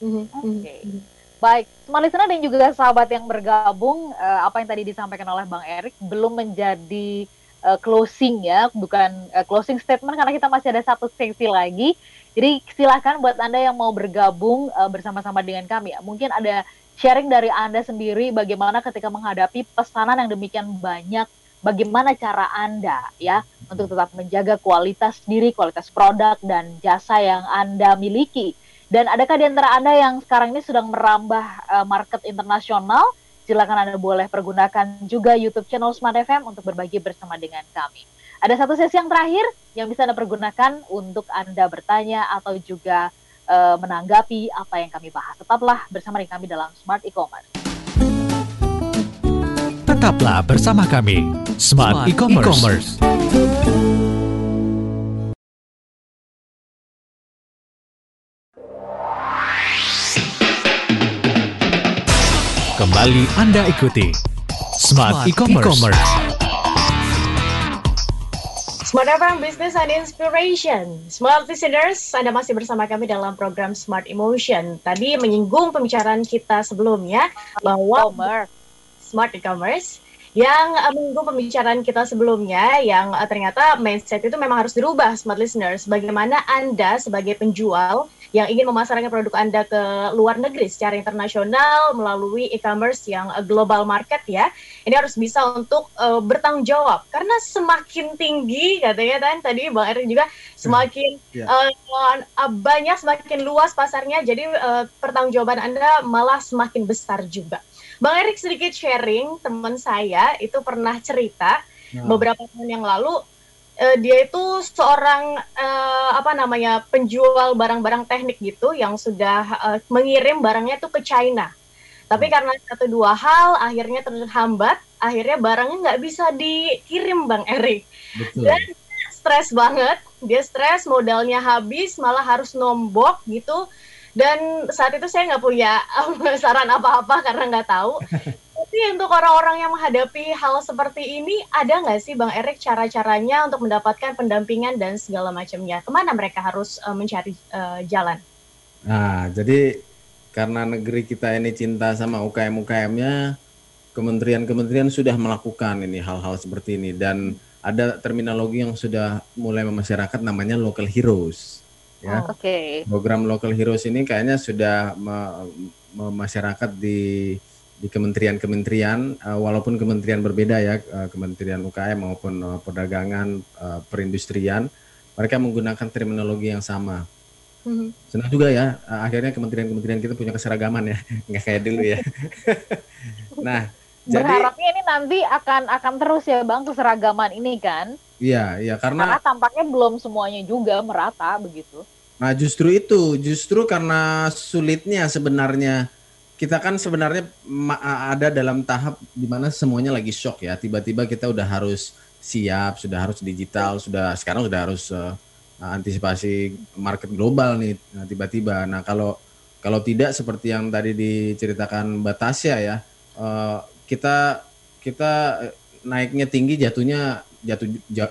Oke. Okay. Mm-hmm. Baik, smart listener dan juga sahabat yang bergabung, uh, apa yang tadi disampaikan oleh Bang Erik belum menjadi uh, closing ya, bukan uh, closing statement karena kita masih ada satu sesi lagi. Jadi silakan buat Anda yang mau bergabung uh, bersama-sama dengan kami ya. Mungkin ada sharing dari Anda sendiri bagaimana ketika menghadapi pesanan yang demikian banyak, bagaimana cara Anda ya untuk tetap menjaga kualitas diri, kualitas produk dan jasa yang Anda miliki dan adakah di antara Anda yang sekarang ini sedang merambah uh, market internasional? Silakan Anda boleh pergunakan juga YouTube channel Smart FM untuk berbagi bersama dengan kami. Ada satu sesi yang terakhir yang bisa Anda pergunakan untuk Anda bertanya atau juga uh, menanggapi apa yang kami bahas. Tetaplah bersama dengan kami dalam Smart E-Commerce. Tetaplah bersama kami, Smart, Smart E-Commerce. E Kembali Anda ikuti Smart, E-Commerce. Smart FM Business and Inspiration. Smart listeners, Anda masih bersama kami dalam program Smart Emotion. Tadi menyinggung pembicaraan kita sebelumnya bahwa Smart E-Commerce yang uh, minggu pembicaraan kita sebelumnya yang uh, ternyata mindset itu memang harus dirubah smart listeners bagaimana Anda sebagai penjual yang ingin memasarkan produk Anda ke luar negeri secara internasional melalui e-commerce yang uh, global market ya. Ini harus bisa untuk uh, bertanggung jawab karena semakin tinggi katanya kan tadi Bang Erik juga semakin yeah. uh, uh, banyak semakin luas pasarnya jadi uh, pertanggungjawaban Anda malah semakin besar juga. Bang Erik sedikit sharing teman saya itu pernah cerita yeah. beberapa tahun yang lalu uh, dia itu seorang uh, apa namanya penjual barang-barang teknik gitu yang sudah uh, mengirim barangnya itu ke China. Tapi hmm. karena satu dua hal akhirnya terhambat, akhirnya barangnya nggak bisa dikirim Bang Erik. Dan stres banget, dia stres, modalnya habis, malah harus nombok gitu. Dan saat itu saya nggak punya saran apa-apa karena nggak tahu. Tapi untuk orang-orang yang menghadapi hal seperti ini, ada nggak sih Bang Erik cara-caranya untuk mendapatkan pendampingan dan segala macamnya? Ke mana mereka harus uh, mencari uh, jalan? Nah, jadi karena negeri kita ini cinta sama UKM-UKM-nya, kementerian-kementerian sudah melakukan ini hal-hal seperti ini dan ada terminologi yang sudah mulai memasyarakat namanya local heroes ya. Oh, Oke. Okay. Program local heroes ini kayaknya sudah memasyarakat di di kementerian-kementerian uh, walaupun kementerian berbeda ya uh, kementerian UKM maupun uh, perdagangan uh, perindustrian mereka menggunakan terminologi yang sama mm-hmm. senang juga ya uh, akhirnya kementerian-kementerian kita punya keseragaman ya nggak kayak dulu ya nah berharapnya ini nanti akan akan terus ya bang keseragaman ini kan iya iya karena karena tampaknya belum semuanya juga merata begitu nah justru itu justru karena sulitnya sebenarnya kita kan sebenarnya ada dalam tahap di mana semuanya lagi shock ya. Tiba-tiba kita udah harus siap, sudah harus digital, sudah sekarang sudah harus uh, antisipasi market global nih. Nah, tiba-tiba. Nah, kalau kalau tidak seperti yang tadi diceritakan Mbak Tasya ya, uh, kita kita naiknya tinggi, jatuhnya jatuh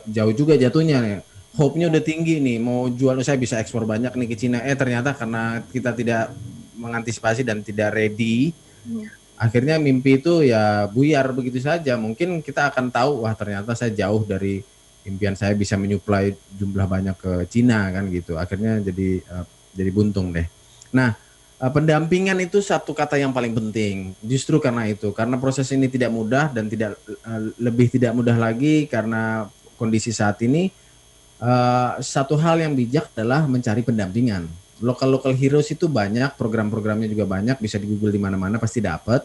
jauh juga jatuhnya nih. Hope-nya udah tinggi nih, mau jual saya bisa ekspor banyak nih ke Cina. Eh ternyata karena kita tidak mengantisipasi dan tidak ready, ya. akhirnya mimpi itu ya buyar begitu saja. Mungkin kita akan tahu wah ternyata saya jauh dari impian saya bisa menyuplai jumlah banyak ke Cina kan gitu. Akhirnya jadi uh, jadi buntung deh. Nah, uh, pendampingan itu satu kata yang paling penting. Justru karena itu, karena proses ini tidak mudah dan tidak uh, lebih tidak mudah lagi karena kondisi saat ini. Uh, satu hal yang bijak adalah mencari pendampingan lokal lokal heroes itu banyak, program-programnya juga banyak, bisa di Google di mana-mana pasti dapat.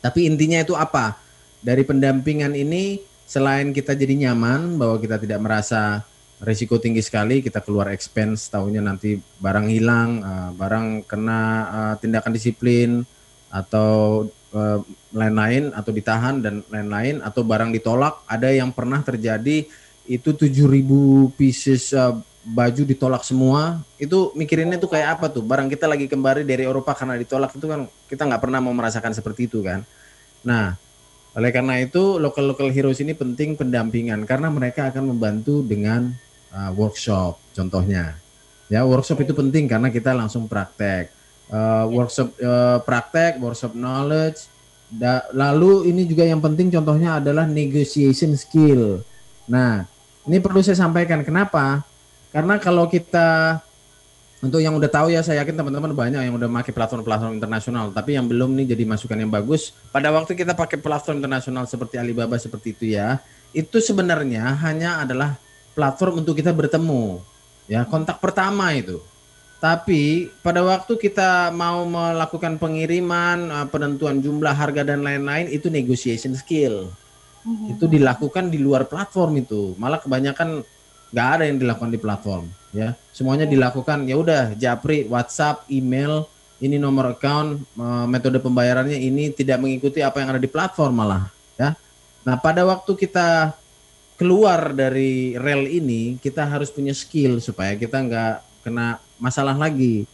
Tapi intinya itu apa? Dari pendampingan ini selain kita jadi nyaman bahwa kita tidak merasa risiko tinggi sekali, kita keluar expense tahunya nanti barang hilang, uh, barang kena uh, tindakan disiplin atau uh, lain-lain atau ditahan dan lain-lain atau barang ditolak, ada yang pernah terjadi itu 7000 pieces baju ditolak semua. Itu mikirinnya tuh kayak apa tuh? Barang kita lagi kembali dari Eropa karena ditolak itu kan kita nggak pernah mau merasakan seperti itu kan? Nah oleh karena itu local local heroes ini penting pendampingan karena mereka akan membantu dengan uh, workshop contohnya. Ya workshop itu penting karena kita langsung praktek. Uh, workshop uh, praktek workshop knowledge. Da, lalu ini juga yang penting contohnya adalah negotiation skill. Nah ini perlu saya sampaikan. Kenapa? Karena kalau kita untuk yang udah tahu ya saya yakin teman-teman banyak yang udah pakai platform-platform internasional. Tapi yang belum nih jadi masukan yang bagus pada waktu kita pakai platform internasional seperti Alibaba seperti itu ya itu sebenarnya hanya adalah platform untuk kita bertemu. Ya kontak pertama itu. Tapi pada waktu kita mau melakukan pengiriman eh, penentuan jumlah harga dan lain-lain itu negotiation skill. Mm-hmm. itu dilakukan di luar platform itu. Malah kebanyakan nggak ada yang dilakukan di platform ya. Semuanya dilakukan ya udah japri WhatsApp email ini nomor account metode pembayarannya ini tidak mengikuti apa yang ada di platform malah ya. Nah pada waktu kita keluar dari rel ini kita harus punya skill supaya kita nggak kena masalah lagi.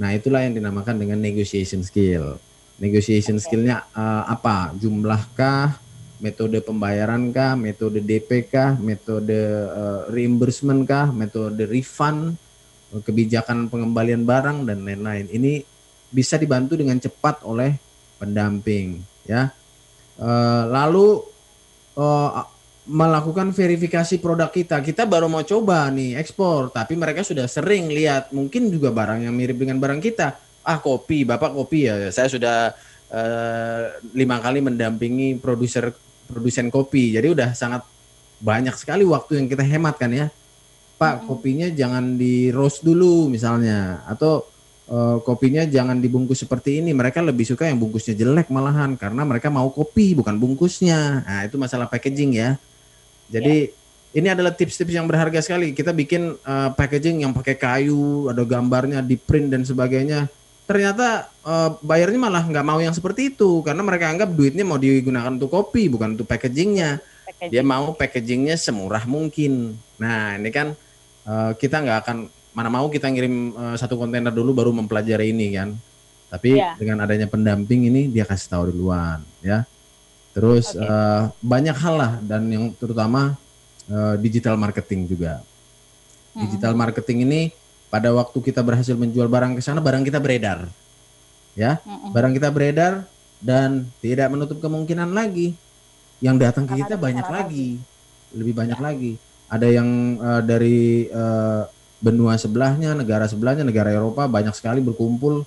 Nah itulah yang dinamakan dengan negotiation skill. Negotiation skillnya uh, apa? Jumlahkah metode pembayaran kah, metode DP kah, metode uh, reimbursement kah, metode refund, kebijakan pengembalian barang dan lain-lain. Ini bisa dibantu dengan cepat oleh pendamping, ya. Uh, lalu uh, melakukan verifikasi produk kita. Kita baru mau coba nih ekspor, tapi mereka sudah sering lihat mungkin juga barang yang mirip dengan barang kita. Ah kopi, bapak kopi ya. Saya sudah uh, lima kali mendampingi produser produsen kopi. Jadi udah sangat banyak sekali waktu yang kita hemat kan ya. Pak, kopinya jangan di roast dulu misalnya atau uh, kopinya jangan dibungkus seperti ini. Mereka lebih suka yang bungkusnya jelek malahan karena mereka mau kopi bukan bungkusnya. Nah, itu masalah packaging ya. Jadi yeah. ini adalah tips-tips yang berharga sekali. Kita bikin uh, packaging yang pakai kayu, ada gambarnya di print dan sebagainya ternyata uh, bayarnya malah nggak mau yang seperti itu karena mereka anggap duitnya mau digunakan untuk kopi bukan untuk packagingnya Packaging. dia mau packagingnya semurah mungkin nah ini kan uh, kita nggak akan mana mau kita ngirim uh, satu kontainer dulu baru mempelajari ini kan tapi yeah. dengan adanya pendamping ini dia kasih tahu duluan ya terus okay. uh, banyak hal lah. Dan yang terutama uh, digital marketing juga. Digital marketing ini pada waktu kita berhasil menjual barang ke sana barang kita beredar. Ya barang kita beredar dan tidak menutup kemungkinan lagi. Yang datang ke kita banyak lagi, lebih banyak ya. lagi. Ada yang uh, dari uh, benua sebelahnya, negara sebelahnya, negara Eropa banyak sekali berkumpul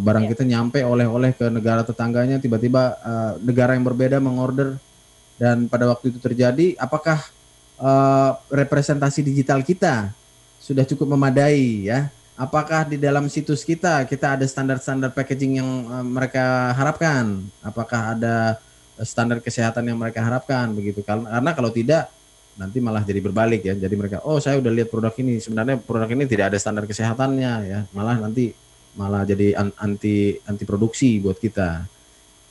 barang ya. kita nyampe oleh-oleh ke negara tetangganya tiba-tiba uh, negara yang berbeda mengorder dan pada waktu itu terjadi apakah uh, representasi digital kita sudah cukup memadai ya apakah di dalam situs kita kita ada standar-standar packaging yang uh, mereka harapkan? Apakah ada standar kesehatan yang mereka harapkan begitu? Karena kalau tidak nanti malah jadi berbalik ya. Jadi mereka, oh saya udah lihat produk ini, sebenarnya produk ini tidak ada standar kesehatannya ya. Malah nanti malah jadi anti anti produksi buat kita.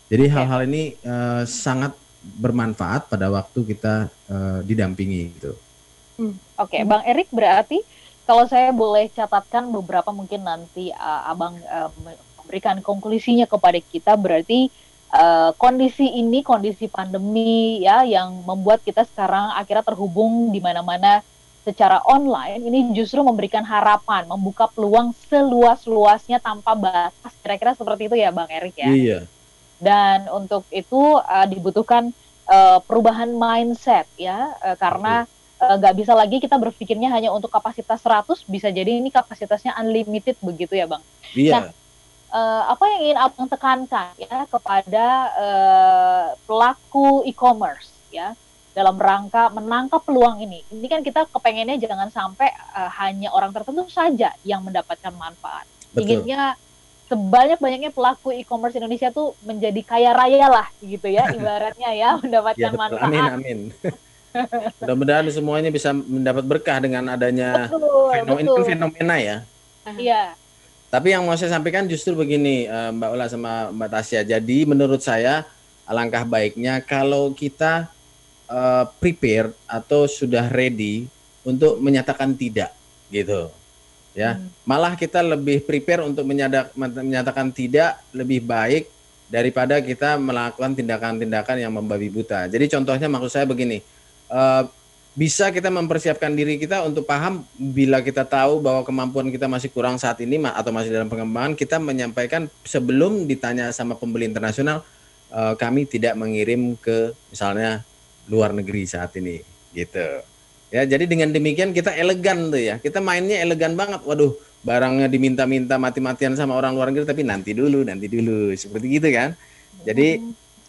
Jadi hal-hal ini uh, sangat bermanfaat pada waktu kita uh, didampingi gitu. Hmm, Oke, okay. Bang Erik berarti kalau saya boleh catatkan beberapa mungkin nanti uh, abang uh, memberikan konklusinya kepada kita berarti uh, kondisi ini kondisi pandemi ya yang membuat kita sekarang akhirnya terhubung di mana-mana secara online ini justru memberikan harapan membuka peluang seluas-luasnya tanpa batas. Kira-kira seperti itu ya bang Erik ya? Iya. Dan untuk itu uh, dibutuhkan uh, perubahan mindset ya. Uh, karena nggak uh, bisa lagi kita berpikirnya hanya untuk kapasitas 100 bisa jadi ini kapasitasnya unlimited begitu ya bang. Iya. Nah, uh, apa yang ingin abang tekankan ya kepada uh, pelaku e-commerce ya dalam rangka menangkap peluang ini. Ini kan kita kepengennya jangan sampai uh, hanya orang tertentu saja yang mendapatkan manfaat. Betul. Inginnya sebanyak-banyaknya pelaku e-commerce Indonesia tuh menjadi kaya raya lah gitu ya ibaratnya ya mendapatkan ya, manfaat. Amin amin. Mudah-mudahan semuanya bisa mendapat berkah dengan adanya betul, fenomena, betul. fenomena ya. Iya. Tapi yang mau saya sampaikan justru begini eh, Mbak Ula sama Mbak Tasya. Jadi menurut saya alangkah baiknya kalau kita uh, prepare atau sudah ready untuk menyatakan tidak gitu. Ya. Hmm. Malah kita lebih prepare untuk menyatakan tidak lebih baik daripada kita melakukan tindakan-tindakan yang membabi buta. Jadi contohnya maksud saya begini uh, bisa kita mempersiapkan diri kita untuk paham bila kita tahu bahwa kemampuan kita masih kurang saat ini atau masih dalam pengembangan kita menyampaikan sebelum ditanya sama pembeli internasional uh, kami tidak mengirim ke misalnya luar negeri saat ini gitu ya jadi dengan demikian kita elegan tuh ya kita mainnya elegan banget waduh barangnya diminta-minta mati-matian sama orang luar negeri tapi nanti dulu nanti dulu seperti gitu kan jadi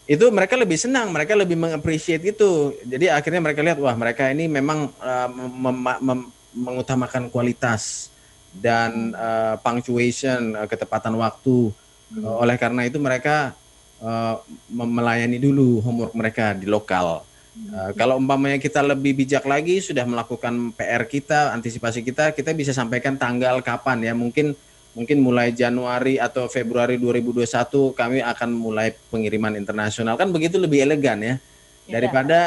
itu mereka lebih senang, mereka lebih mengapresiasi itu. Jadi akhirnya mereka lihat wah mereka ini memang uh, mem mem mengutamakan kualitas dan uh, punctuation uh, ketepatan waktu. Hmm. Uh, oleh karena itu mereka uh, melayani dulu homework mereka di lokal. Uh, kalau umpamanya kita lebih bijak lagi sudah melakukan PR kita, antisipasi kita, kita bisa sampaikan tanggal kapan ya. Mungkin mungkin mulai Januari atau Februari 2021 kami akan mulai pengiriman internasional. Kan begitu lebih elegan ya. Iya. daripada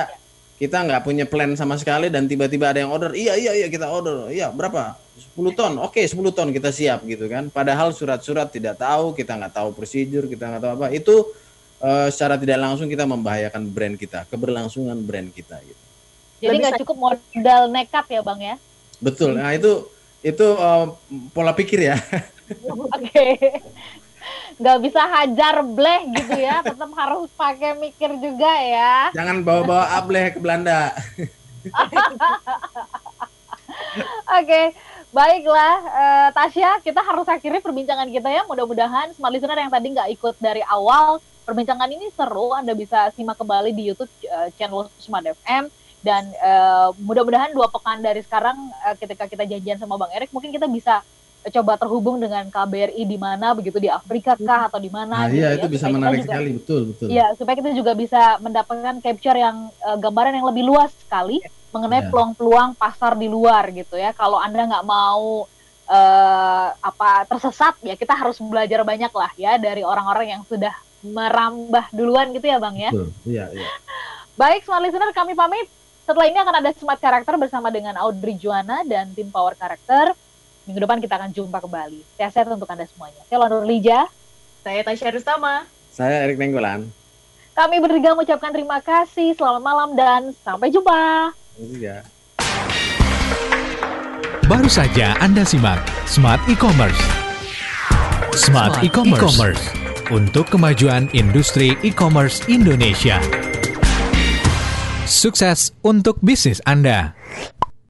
kita nggak punya plan sama sekali dan tiba-tiba ada yang order iya iya iya kita order. Iya berapa? 10 ton. Oke 10 ton kita siap gitu kan. Padahal surat-surat tidak tahu kita nggak tahu prosedur kita nggak tahu apa. Itu uh, secara tidak langsung kita membahayakan brand kita keberlangsungan brand kita gitu jadi nggak cukup modal nekat ya bang ya betul nah itu itu uh, pola pikir ya Oke. Gak bisa hajar bleh gitu ya, tetap harus pakai mikir juga ya. Jangan bawa-bawa ableh ke Belanda. Oke, baiklah uh, Tasya, kita harus akhiri perbincangan kita ya. Mudah-mudahan smart listener yang tadi nggak ikut dari awal, perbincangan ini seru. Anda bisa simak kembali di YouTube uh, channel Smart FM dan uh, mudah-mudahan dua pekan dari sekarang uh, ketika kita janjian sama Bang Erik mungkin kita bisa coba terhubung dengan KBRI di mana begitu di Afrika kah atau di mana nah, gitu iya, ya. itu bisa supaya menarik juga, sekali betul betul. Iya, supaya kita juga bisa mendapatkan capture yang uh, gambaran yang lebih luas sekali mengenai iya. peluang-peluang pasar di luar gitu ya. Kalau Anda nggak mau uh, apa tersesat ya kita harus belajar banyak lah ya dari orang-orang yang sudah merambah duluan gitu ya, Bang ya. Betul. Iya, iya. Baik, smart listener kami pamit. Setelah ini akan ada smart karakter bersama dengan Audrey Juana dan tim Power Karakter. Minggu depan kita akan jumpa kembali. Sehat-sehat untuk Anda semuanya. Saya Londur Lija. Saya Tasya Rustama. Saya Erik Nenggolan. Kami bertiga mengucapkan terima kasih, selamat malam, dan sampai jumpa. Iya. Baru saja Anda simak Smart E-Commerce. Smart, E-Commerce. Untuk kemajuan industri e-commerce Indonesia. Sukses untuk bisnis Anda.